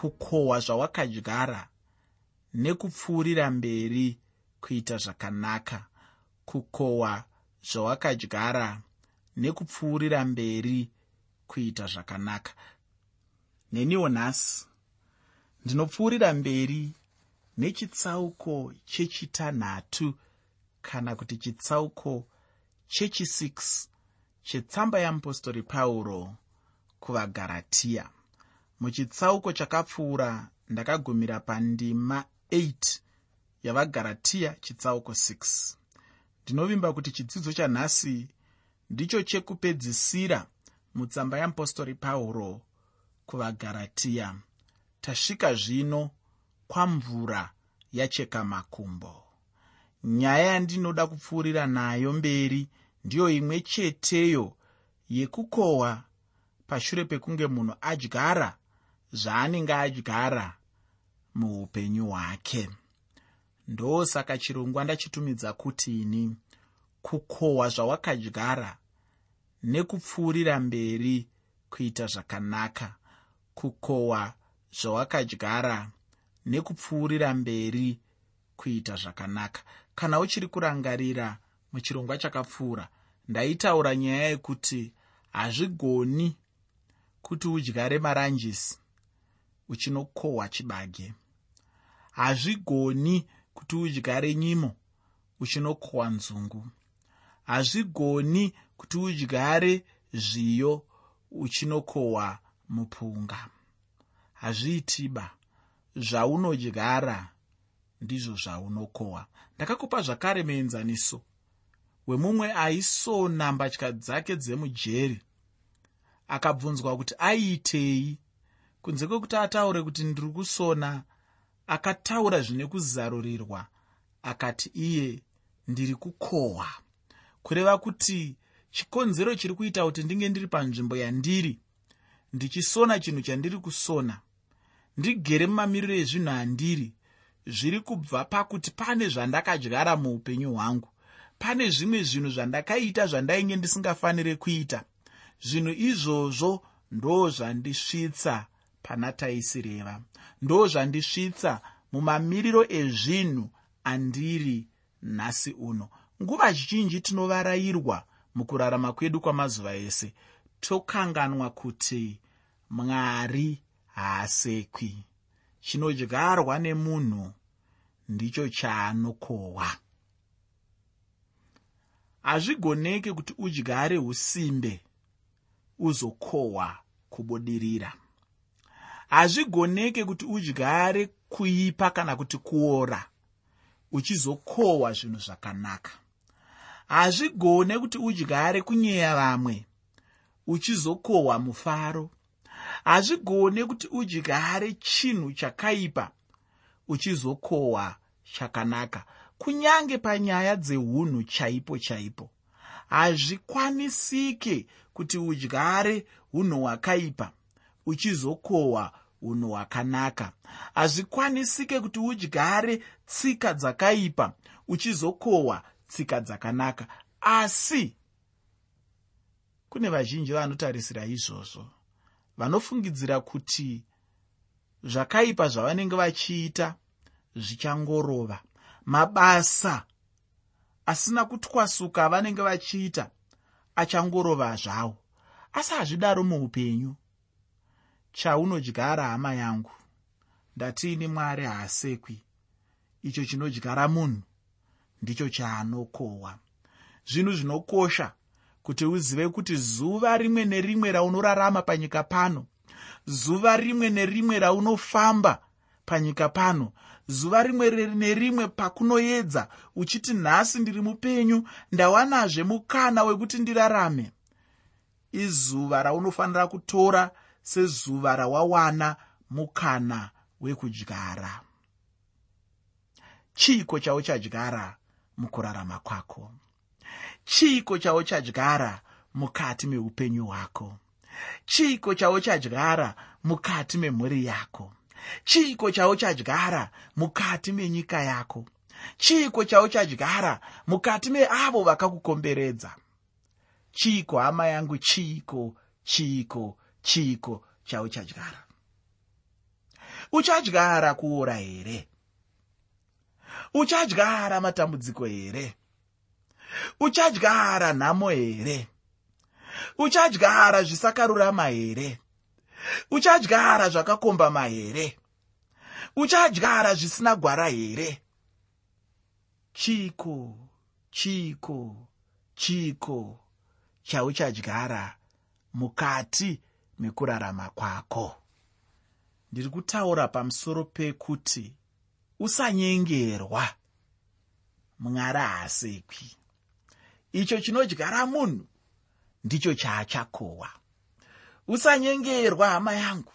kukohwa zvawakadyara nekupfuurira mberi kuita zvakanaka. Kukohwa zvawakadyara nekupfuurira mberi kuita zvakanaka. Neniwo nhasi ndinopfuurira mberi nechitsauko chechitanhatu kana kuti chitsauko chechi6 chetsamba yamupostori pauro kuvagaratiya muchitsauko chakapfuura ndakagumira pandima 8 yavagaratiya chitsauko 6 ndinovimba kuti chidzidzo chanhasi ndicho chekupedzisira mutsamba yamupostori pauro kuvagaratiya tasvika zvino kwamvura yacheka makumbo. Nyaya yandinoda kupfuurira nayo mberi ndiyo imwe cheteyo yekukohwa pashure pekunge munhu adyara zvaanenge adyara muupenyu hwake. Ndosaka chirongwa ndachitumidza kuti ini kukohwa zvawakadyara nekupfuurira mberi kuita zvakanaka. Kukohwa zvawakadyara nekupfuurira mberi kuita zvakanaka. Kana uchiri kurangarira muchirongwa chakapfuura ndaitaura nyaya yekuti hazvigoni kuti udyare maranjisi uchinokohwa chibage. Hazvigoni kuti udyare nyimo uchinokohwa nzungu. Hazvigoni kuti udyare zviyo uchinokohwa mupunga. Hazviitiba zvaunodyara ndizvo zvaunokohwa. Ndakakupa zvakare muenzaniso. Wemumwe aisona mbatya dzake dzemujeri akabvunzwa kuti aiitei kunze kwekuti ataure kuti ndiri kusona akataura zvine kuzarurirwa akati iye ndiri kukohwa. Kureva kuti chikonzero chiri kuita kuti ndinge ndiri panzvimbo yandiri ndichisona chinhu chandiri kusona. Ndigere mumamiriro ezvinhu handiri zviri kubva pakuti pane zvandakadyara muupenyu hwangu. Pane zvimwe zvinhu zvandakaita zvandainge ndisingafaniri kuita. Zvinhu izvozvo ndo zvandisvitsa pana taisireva. Ndo zvandisvitsa mumamiriro ezvinhu andiri nhasi uno. Nguva zhinji tinovarayirwa mukurarama kwedu kwamazuva ese. Tokanganwa kuti mwari haasekwi. Chinodyarwa nemunhu ndicho chaanokohwa. Hazvigoneki kuti udyare usimbe uzokohwa kubudirira hazvigoneki kuti udyare kuipa kana kuti kuora uchizokohwa zvinhu zvakanaka. Hazvigone kuti udyare kunyeya vamwe uchizokohwa mufaro. Hazvigone kuti udyare chinhu chakaipa uchizokohwa chakanaka. Kunyange panyaya dzeunhu chaipo chaipo hazvikwanisike kuti udyare unhu hwakaipa uchizokohwa unhu hwakanaka. Hazvikwanisike kuti udyare tsika dzakaipa uchizokohwa tsika dzakanaka. Asi kune vazhinji vanotarisira izvozvo vanofungidzira kuti zvakaipa zvavanenge vachiita zvichangorova. Mabasa asina kutwasuka avanenge vachiita achangorova zvawo asi hazvidaro muupenyu chaunodyara hama yangu? Ndatiini mwari haasekwi. Icho chinodyara munhu ndicho chaanokohwa. Zvinhu zvinokosha kuti uzive kuti zuva rimwe nerimwe raunorarama panyika pano zuva rimwe nerimwe raunofamba panyika pano zuva rimwe nerimwe pakunoedza uchiti nhasi ndiri mupenyu ndawanazve mukana wekuti ndirarame. Izuva raunofanira kutora sezuva rawawana mukana wekudyara. Chiiko chauchadyara mukurarama kwako? Chiiko chauchadyara mukati meupenyu hwako? Chiiko chauchadyara mukati memhuri yako? Chiiko chauchadyara mukati menyika yako? Chiiko chauchadyara mukati meavo vakakukomberedza? Chiiko hama yangu chiiko chiiko chiiko chauchadyara uchadyara. Kuora here? Uchadyara matambudziko here? Uchadyara nhamo here? Uchadyara zvisakarurama here? Uchadyara zvakakombama here? Uchadyara zvisina gwara here? Chiko chiko chiko chauchadyara mukati mekurarama kwako. Ndiri kutaura pamusoro pekuti usanyengerwa. Mwari haasekwi. Icho chinodyara munhu ndicho chaachakohwa usanyengerwa hama yangu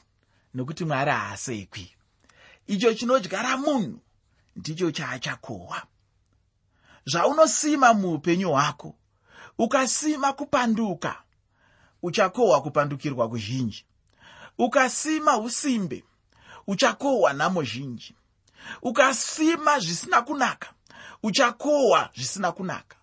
nekuti mwari haasekwi. Icho chinodyara munhu ndicho chaachakohwa zvaunosima muupenyu hwako ukasima kupanduka uchakohwa kupandukirwa kuzhinji. Ukasima usimbe uchakohwa nhamo zhinji. Ukasima zvisina kunaka uchakohwa zvisina kunaka.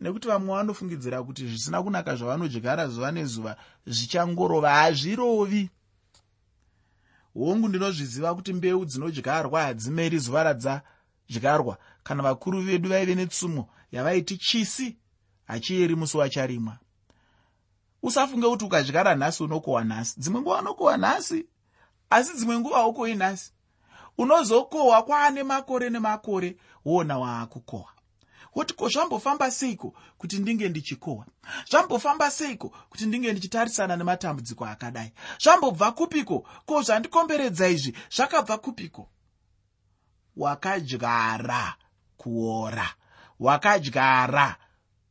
Nekuti vamwe vanofungidzira kuti zvisina kunaka zvavanodyara zuva nezuva zvichangorova hazvirovi. Hongu ndinozviziva kuti mbeu dzinodyarwa hadzimeri zuva radzadyarwa kana vakuru vedu vaive netsumo yavaiti chisi hachiyeri musi wacharimwa usafunge kuti ukadyara nhasi unokohwa nhasi. Dzimwe nguva unokohwa nhasi asi dzimwe nguva ukohwi nhasi. Unozokohwa kwaane makore nemakore wona waakukohwa woti ko zvambofamba seiko kuti ndinge ndichikohwa zvambofamba seiko kuti ndinge ndichitarisana nematambudziko akadai? Zvambobva kupiko? Ko zvandikomberedza izvi? Zvakabva kupiko? Wakadyara kuora. Wakadyara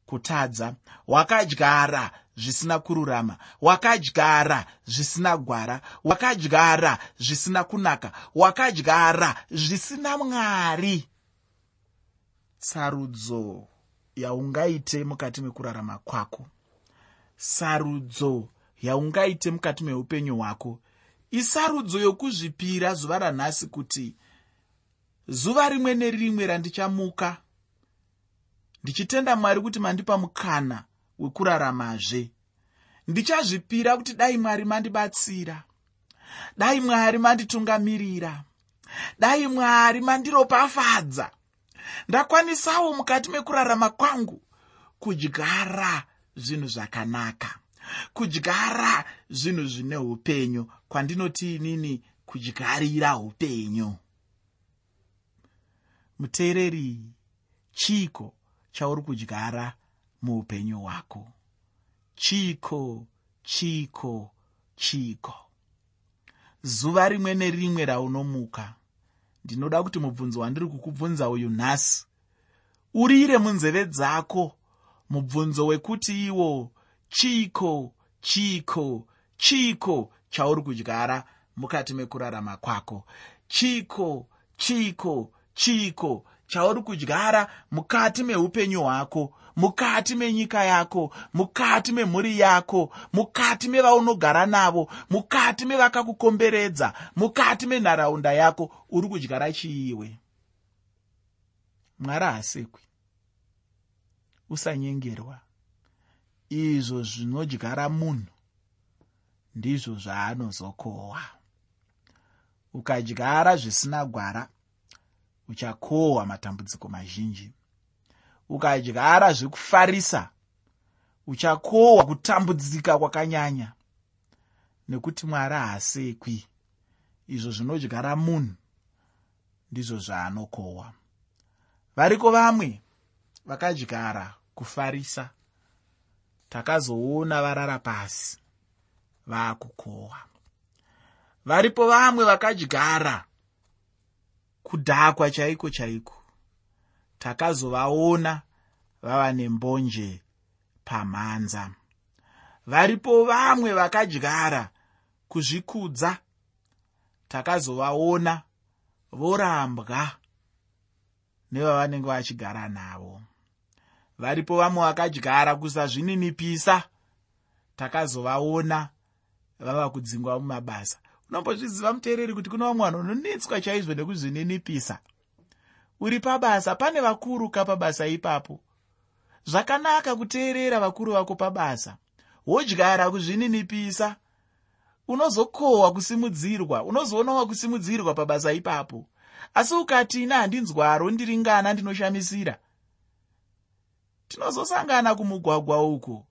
kutadza. Wakadyara zvisina kururama. Wakadyara zvisina gwara. Wakadyara zvisina kunaka. Wakadyara zvisina mwari. Sarudzo yaungaite mukati mekurarama kwako. Sarudzo yaungaite mukati meupenyu hwako. Isarudzo yokuzvipira zuva ranhasi kuti zuva rimwe nerimwe randichamuka ndichitenda mwari kuti mandipa mukana wekuraramazve ndichazvipira kuti dai mwari mandibatsira. Dai mwari manditungamirira. Dai mwari mandiropafadza. Ndakwanisawo mukati mekurarama kwangu kudyara zvinhu zvakanaka kudyara zvinhu zvine upenyu kwandinoti inini kudyarira upenyu. Muteereri chiko chauri kudyara muupenyu hwako. Chiko chiko chiko. Zuva rimwe nerimwe raunomuka ndinoda kuti mubvunzo wandiri kukubvunza uyu nhasi urire munzeve dzako mubvunzo wekuti iwo chiko chiko chiko chauri kudyara mukati mekurarama kwako. Chiko chiko chiko chauri kudyara mukati meupenyu hwako mukati menyika yako mukati memhuri yako mukati mevaunogara navo mukati mevakakukomberedza mukati menharaunda yako uri kudyara chiiwe. Mwari hasekwi usanyengerwa. Izvo zvinodyara munhu ndizvo zvaanozokohwa. Ukadyara zvisina gwara uchakohwa matambudziko mazhinji. Ukadyara zvekufarisa uchakohwa kutambudzika kwakanyanya nekuti mwari haasekwi. Izvo zvinodyara munhu ndizvo zvaanokohwa. Variko vamwe vakadyara kufarisa takazoona varara pasi vaakukohwa. Varipo vamwe vakadyara kudhakwa chaiko chaiko? Takazovaona vava nembonje pamhanza. Varipo vamwe vakadyara kuzvikudza. Takazovaona vorambwa nevavanenge vachigara navo. Varipo vamwe vakadyara kusazvininipisa. Takazovaona vava kudzingwa mumabasa unombozviziva muteereri kuti kuna vamwe vanhu unonetswa chaizvo nekuzvininipisa. Uri pabasa pane vakuru ka pabasa ipapo. Zvakanaka kuteerera vakuru vako pabasa. Wodyara kuzvininipisa. Unozokohwa kusimudzirwa unozoonawo kusimudzirwa pabasa ipapo. Asi ukati ina handinzwaro ndiri ngana ndinoshamisira tinozosangana kumugwagwa uko.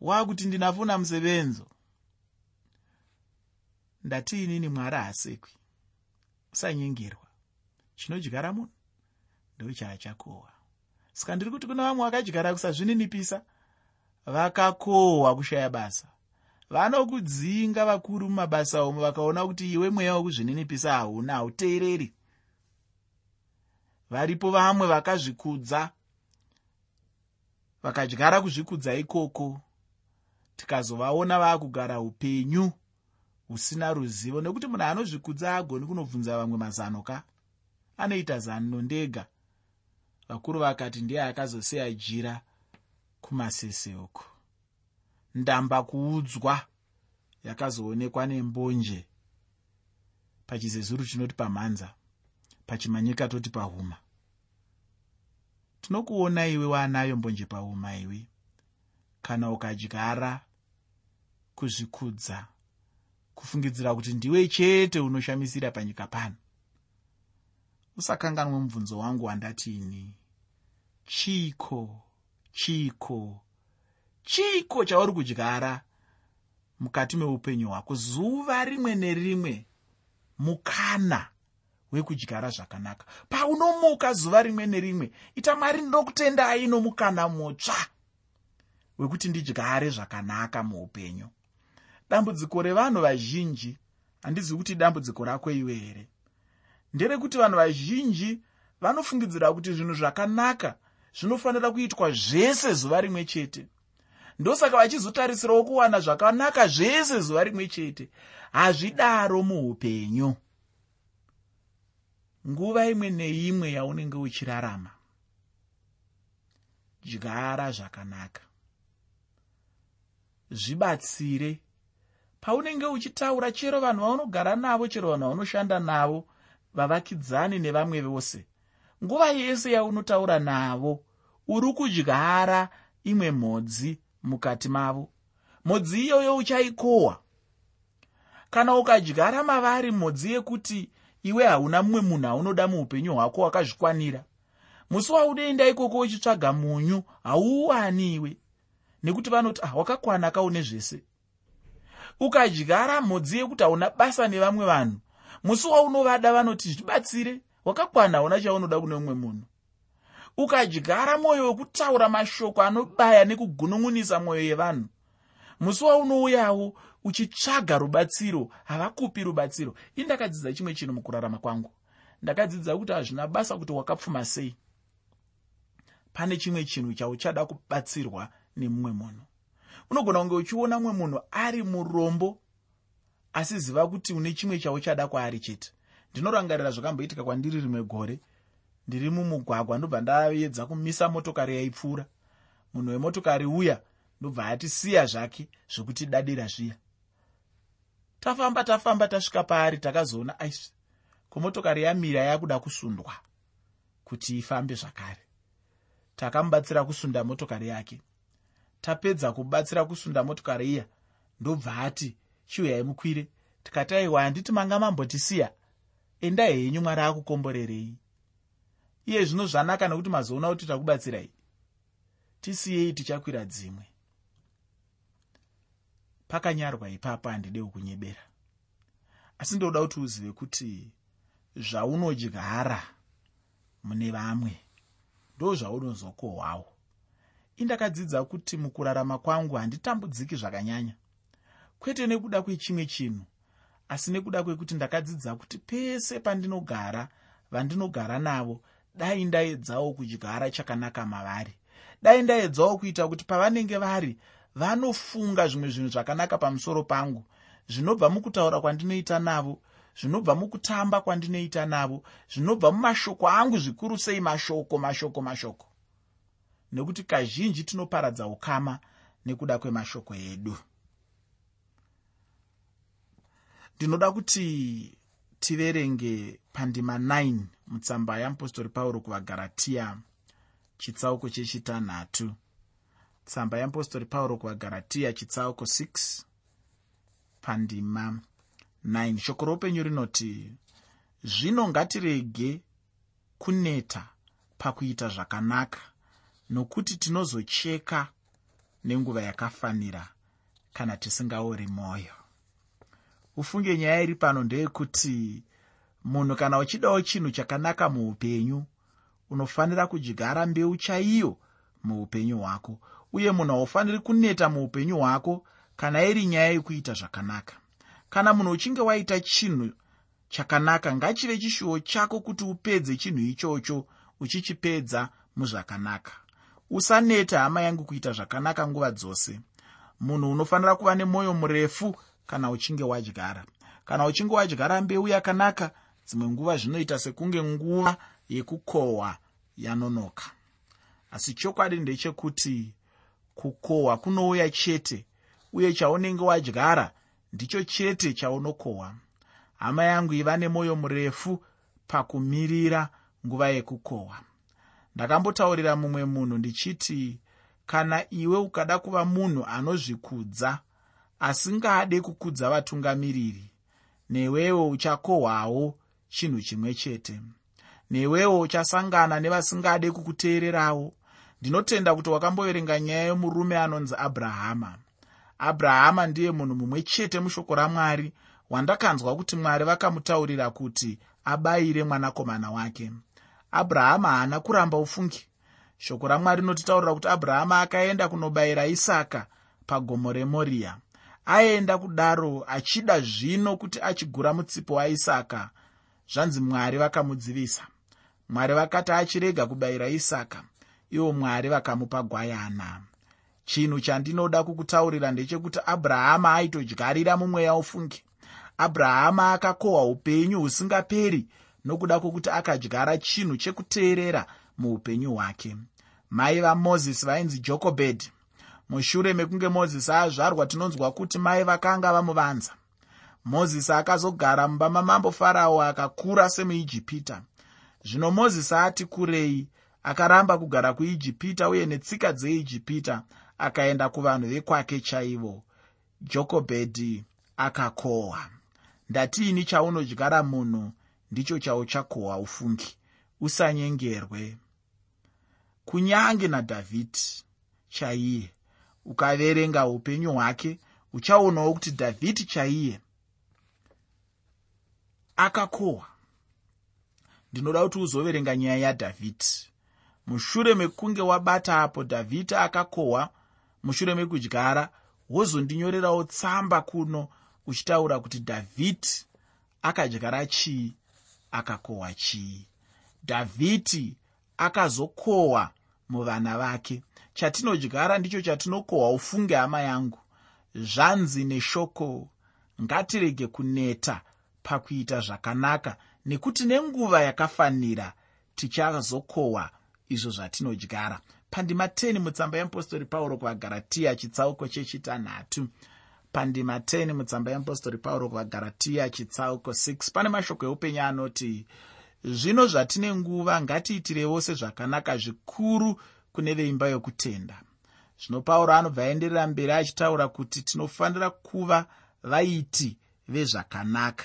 Waakuti ndinafuna musevenzo ndatiinini mwari hasekwi usanyengerwa chinodyara munhu? Ndochaachakohwa saka ndiri kuti kuna vamwe vakadyara kusazvininipisa vakakohwa kushaya basa. Vanokudzinga vakuru mumabasa omo vakaona kuti iwe mweya wekuzvininipisa hauna hauteereri. Varipo vamwe vakazvikudza vakadyara kuzvikudza ikoko. Tikazovaona vaakugara upenyu husina ruzivo. Nekuti munhu anozvikudza agoni kunobvunza vamwe mazano ka? Anoita zano ndega. Vakuru vakati ndiye akazosiya jira kumasese uko. Ndamba kuudzwa yakazoonekwa nembonje. Pachizezuru chinoti pamhanza pachimanyika toti pahuma. Tinokuona iwe waanayo mbonje pahuma iwe. Kana ukadyara kuzvikudza kufungidzira kuti ndiwe chete unoshamisira panyika pano. Usakanganwe mubvunzo wangu wandatiini chiko chiko chiko chauri kudyara mukati meupenyu hwako. Zuva rimwe nerimwe mukana wekudyara zvakanaka. Paunomuka zuva rimwe nerimwe ita mwari ndinokutendai nomukana mutsva wekuti ndidyare zvakanaka muupenyu dambudziko revanhu vazhinji handizivi kuti dambudziko rako iwe here. Nderekuti vanhu vazhinji vanofungidzira kuti zvinhu zvakanaka zvinofanira kuitwa zvese zuva rimwe chete. Ndosaka vachizotarisirawo kuwana zvakanaka zvese zuva rimwe chete. Hazvidaro muupenyu. Nguva imwe neimwe yaunenge uchirarama. Dyara zvakanaka. Zvibatsire paunenge uchitaura chero vanhu vaunogara navo chero vanhu vaunoshanda navo vavakidzani nevamwe vose. Nguva yese yaunotaura navo uri kudyara imwe mhodzi mukati mavo. Mhodzi iyoyo uchaikohwa kana ukadyara mavari mhodzi yekuti iwe hauna mumwe munhu aunoda muupenyu hwako wakazvikwanira. Musi waunoenda ikoko uchitsvaga munyu hauuwani iwe nekuti vanoti ah wakakwana kaune zvese ukadyara mhodzi yekuti hauna basa nevamwe vanhu musi waunovada vanoti zvibatsire wakakwana hauna chaunoda kune mumwe munhu. Ukadyara mwoyo wekutaura mashoko anobaya nekugunun'unisa mwoyo yevanhu musi waunouyawo uchitsvaga rubatsiro havakupi rubatsiro. Ii ndakadzidza chimwe chinhu mukurarama kwangu. Ndakadzidza kuti hazvina basa kuti wakapfuma sei. Pane chimwe chinhu chauchada kubatsirwa nemumwe munhu unogona kunge uchiona mumwe munhu ari murombo asi ziva kuti une chimwe chauchada kwaari chete. Ndinorangarira zvakamboitika kwandiri rimwe gore. Ndiri mumugwagwa ndobva ndaedza kumisa motokari yaipfuura. Munhu wemotokari uya ndobva atisiya zvake zvokuti dadira zviya. Tafamba tafamba tasvika paari takazoona aisi komotokari yamira yakuda kusundwa kuti ifambe zvakare. Takamubatsira kusunda motokari yake tapedza kubatsira kusunda motokari iya. Ndobva ati chiuyai mukwire tikati aiwa handiti manga mambotisiya endai henyu mwari akukomborerei. Iye zvino zvanaka nekuti mazoona kuti takubatsirai. Tisiyei tichakwira dzimwe. Pakanyarwa ipapo handide kukunyebera. Asi ndoda kuti uzive kuti zvaunodyara mune vamwe ndo zvaunozokohwawo indakadzidza kuti mukurarama kwangu handitambudziki zvakanyanya. Kwete nekuda kwechimwe chinhu asi nekuda kwekuti ndakadzidza kuti pese pandinogara vandinogara navo dai ndaedzawo kudyara chakanaka mavari. Dai ndaedzawo kuita kuti pavanenge vari vanofunga zvimwe zvinhu zvakanaka pamusoro pangu zvinobva mukutaura kwandinoita navo zvinobva mukutamba kwandinoita navo zvinobva mumashoko angu zvikuru sei mashoko mashoko mashoko nekuti kazhinji tinoparadza ukama nekuda kwemashoko edu. Ndinoda kuti tiverenge pandima 9 mutsamba yeapostori pauro kuvagaratiya chitsauko chechitanhatu. Tsamba yeapostori pauro kuvagaratiya chitsauko 6 pandima 9 shoko roupenyu rinoti zvino ngatirege kuneta pakuita zvakanaka nokuti tinozocheka nenguva yakafanira kana tisingaori mwoyo. Ufunge nyaya iri pano ndeyekuti munhu kana uchidawo chinhu chakanaka muupenyu unofanira kudyara mbeu chaiyo muupenyu hwako uye munhu haufaniri kuneta muupenyu hwako kana iri nyaya yekuita zvakanaka. Kana munhu uchinge waita chinhu chakanaka ngachive chishuwo chako kuti upedze chinhu ichocho uchichipedza muzvakanaka usaneta hama yangu kuita zvakanaka nguva dzose. Munhu unofanira kuva nemwoyo murefu kana uchinge wadyara. Kana uchinge wadyara mbeu yakanaka dzimwe nguva zvinoita sekunge nguva yekukohwa yanonoka. Asi chokwadi ndechekuti kukohwa kunouya chete uye chaunenge wadyara ndicho chete chaunokohwa. Hama yangu iva nemwoyo murefu pakumirira nguva yekukohwa ndakambotaurira mumwe munhu ndichiti kana iwe ukada kuva munhu anozvikudza asingade kukudza vatungamiriri newewo uchakohwawo chinhu chimwe chete. Newewo uchasangana nevasingade kukuteererawo. Ndinotenda kuti wakamboverenga nyaya yomurume anonzi abrahama. Abrahama ndiye munhu mumwe chete mushoko ramwari. Wandakanzwa kuti mwari vakamutaurira kuti abayire mwanakomana wake abrahama haana kuramba ufungi. Shoko ramwari rinotitaurira kuti abrahama akaenda kunobayira isaka pagomo remoriya aenda kudaro achida zvino kuti achigura mutsipo waisaka. Zvanzi mwari vakamudzivisa. Mwari vakati achirega kubayira isaka. Ivo mwari vakamupa gwayana. Chinhu chandinoda kukutaurira ndechekuti abrahama aitodyarira mumweya ufungi. Abrahama akakohwa upenyu husingaperi nokuda kwokuti akadyara chinhu chekuteerera muupenyu hwake. Mai vamozisi vainzi jokobhedhi mushure mekunge mozisi azvarwa tinonzwa kuti mai vakanga vamuvanza. Mozisi akazogara mumba mamambo farao akakura semuijipita. Zvino mozisi ati kurei akaramba kugara kuijipita uye netsika dzeijipita akaenda kuvanhu vekwake chaivo. Jokobhedhi akakohwa. Ndatiini chaunodyara munhu ndicho chauchakohwa ufungi. Usanyengerwe. Kunyange nadhavhidhi chaiye ukaverenga upenyu hwake uchaonawo kuti dhavhidhi chaiye akakohwa. Ndinoda kuti uzoverenga nyaya yadhavhidhi mushure mekunge wabata apo dhavhidhi akakohwa mushure mekudyara wozondinyorerawo tsamba kuno uchitaura kuti dhavhidhi akadyara chii akakohwa chii? Dhavhidhi akazokohwa muvana vake. Chatinodyara ndicho chatinokohwa ufunge hama yangu. Zvanzi neshoko ngatirege kuneta pakuita zvakanaka nekuti nenguva yakafanira tichazokohwa izvo zvatinodyara. Pandima 10 mutsamba yeapostori pauro kuvagaratiya chitsauko chechitanhatu pandima 10 mutsamba yeapostori pauro kuvagaratiya chitsauko 6 pane mashoko eupenyu anoti zvino zvatine nguva ngatiitire vose zvakanaka zvikuru kune veimba yokutenda. Zvino pauro anobva aenderera mberi achitaura kuti tinofanira kuva vaiti vezvakanaka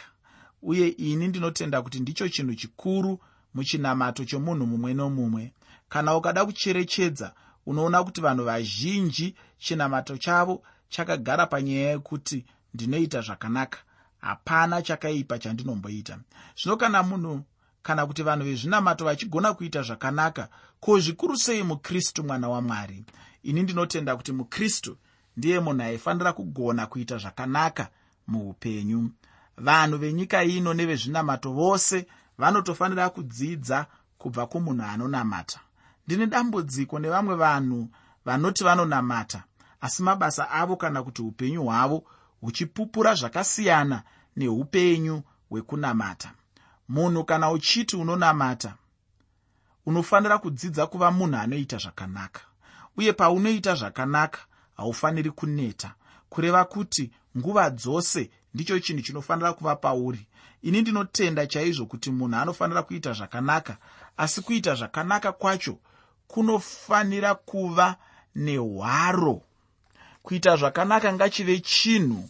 uye ini ndinotenda kuti ndicho chinhu chikuru muchinamato chomunhu mumwe nomumwe. Kana ukada kucherechedza unoona kuti vanhu vazhinji chinamato chavo chakagara panyaya yekuti ndinoita zvakanaka. Hapana chakaipa chandinomboita. Zvino kana munhu kana kuti vanhu vezvinamato vachigona kuita zvakanaka ko zvikuru sei mukristu mwana wamwari? Ini ndinotenda kuti mukristu ndiye munhu aifanira kugona kuita zvakanaka muupenyu. Vanhu venyika ino nevezvinamato vose vanotofanira kudzidza kubva kumunhu anonamata. Ndine dambudziko nevamwe vanhu vanoti vanonamata asi mabasa avo kana kuti upenyu hwavo huchipupura zvakasiyana neupenyu hwekunamata. Munhu kana uchiti unonamata unofanira kudzidza kuva munhu anoita zvakanaka uye paunoita zvakanaka haufaniri kuneta kureva kuti nguva dzose ndicho chinhu chinofanira kuva pauri. Ini ndinotenda chaizvo kuti munhu anofanira kuita zvakanaka asi kuita zvakanaka kwacho kunofanira kuva nehwaro kuita zvakanaka ngachive chinhu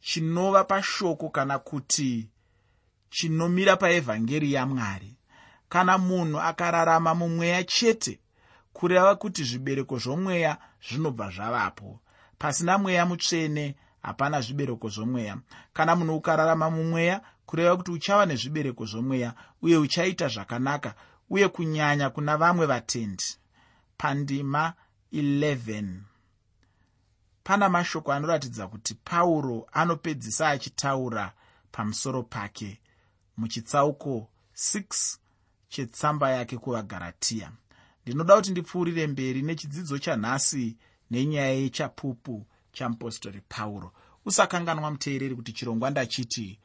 chinova pashoko kana kuti chinomira paevhangeri yamwari. Kana munhu akararama mumweya chete kureva kuti zvibereko zvomweya zvinobva zvavapo. Pasina mweya mutsvene hapana zvibereko zvomweya. Kana munhu ukararama mumweya kureva kuti uchava nezvibereko zvomweya uye uchaita zvakanaka uye kunyanya kuna vamwe vatendi. Pandima 11 pana mashoko anoratidza kuti pauro anopedzisa achitaura pamusoro pake muchitsauko 6 chetsamba yake kuvagaratiya ndinoda kuti ndipfuurire mberi nechidzidzo chanhasi nenyaya yechapupu chamupostori pauro. Usakanganwa muteereri kuti chirongwa ndachiti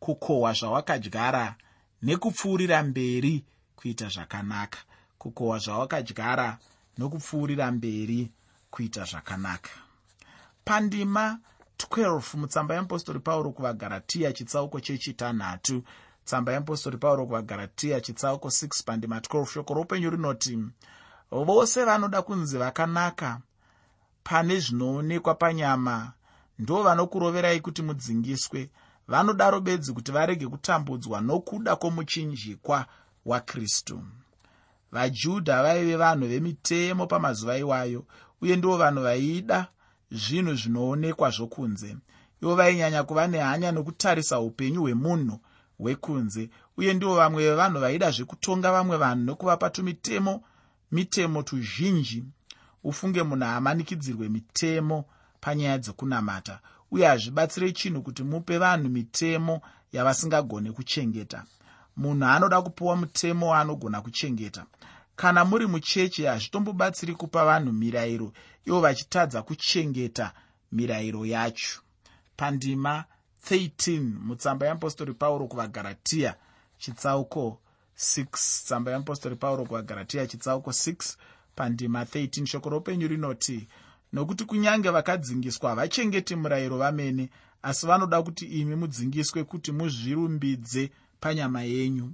kukohwa zvawakadyara nekupfuurira mberi kuita zvakanaka. Kukohwa zvawakadyara nokupfuurira mberi kuita zvakanaka pandima 12 mutsamba yeapostori pauro kuvagaratiya chitsauko chechitanhatu. Tsamba yeapostori pauro kuvagaratiya chitsauko 6 pandima 12 shoko roupenyu rinoti vose vanoda kunzi vakanaka pane zvinoonekwa panyama ndo vanokuroverai kuti mudzingiswe. Vanodaro bedzi kuti varege kutambudzwa nokuda kwomuchinjikwa wakristu. Vajudha vaive vanhu vemitemo pamazuva iwayo uye ndo vanhu vaida zvinhu zvinoonekwa zvokunze. Ivo vainyanya kuva nehanya nokutarisa upenyu hwemunhu hwekunze uye ndivo vamwe vevanhu vaida zvekutonga vamwe vanhu nokuvapa tumitemo mitemo tuzhinji. Ufunge munhu amanikidzirwe mitemo panyaya dzekunamata uye hazvibatsire chinhu kuti mupe vanhu mitemo yavasingagone kuchengeta. Munhu anoda kupiwa mutemo waanogona kuchengeta kana muri muchechi hazvitombobatsiri kupa vanhu mirayiro ivo vachitadza kuchengeta mirayiro yacho. Pandima 13 mutsamba yeapostori pauro kuvagaratiya chitsauko 6 tsamba yeapostori pauro kuvagaratiya chitsauko 6 pandima 13 shoko roupenyu rinoti nokuti kunyange vakadzingiswa havachengeti murayiro vamene asi vanoda kuti imi mudzingiswe kuti muzvirumbidze panyama yenyu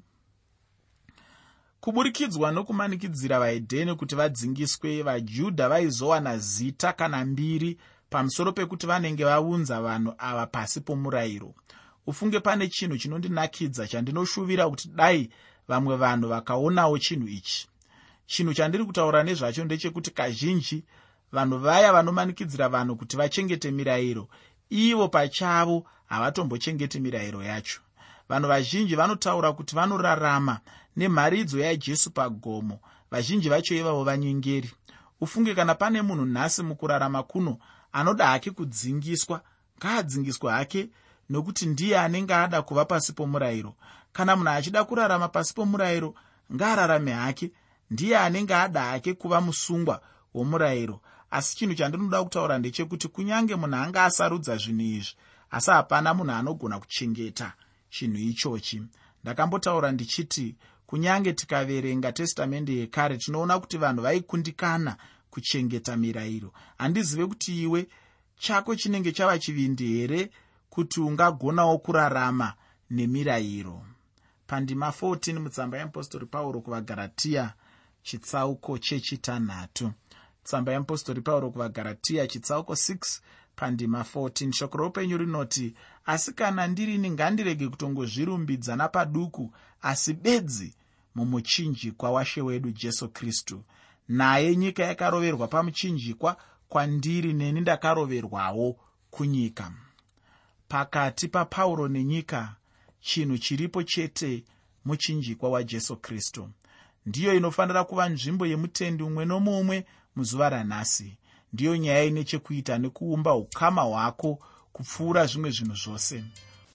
kuburikidzwa nokumanikidzira vaedheni kuti vadzingiswe vajudha vaizowana zita kana mbiri pamusoro pekuti vanenge vaunza vanhu ava pasi pomurayiro. Ufunge pane chinhu chinondinakidza chandinoshuvira kuti dai vamwe vanhu vakaonawo chinhu ichi. Chinhu chandiri kutaura nezvacho ndechekuti kazhinji vanhu vaya vanomanikidzira vanhu kuti vachengete mirayiro ivo pachavo havatombochengeti mirayiro yacho vanhu vazhinji vanotaura kuti vanorarama nemharidzo yajesu pagomo. Vazhinji vacho ivavo vanyengeri. Ufunge kana pane munhu nhasi mukurarama kuno anoda hake kudzingiswa ngaadzingiswa hake nokuti ndiye anenge ada kuva pasi pomurayiro. Kana munhu achida kurarama pasi pomurayiro ngaararame hake. Ndiye anenge ada hake kuva musungwa womurayiro. Asi chinhu chandinoda kutaura ndechekuti kunyange munhu anga asarudza zvinhu izvi asi hapana munhu anogona kuchengeta chinhu ichochi. Ndakambotaura ndichiti kunyange tikaverenga testamende yekare tinoona kuti vanhu vaikundikana kuchengeta mirayiro. Handizive kuti iwe chako chinenge chava chivindi here kuti ungagonawo kurarama nemirayiro? Pandima 14 mutsamba yeapostori pauro kuvagaratiya chitsauko chechitanhatu. Tsamba yeapostori pauro kuvagaratiya chitsauko 6 pandima 14 shoko roupenyu rinoti asi kana ndirini ngandirege kutongozvirumbidza napaduku asi bedzi mumuchinjikwa washe wedu jesu kristu. Naye nyika yakaroverwa pamuchinjikwa kwandiri neni ndakaroverwawo kunyika. Pakati papauro nenyika chinhu chiripo chete muchinjikwa wajesu kristu. Ndiyo inofanira kuva nzvimbo yemutendi umwe nomumwe muzuva ranhasi ndiyo nyaya ine chekuita nekuumba ukama hwako kupfuura zvimwe zvinhu zvose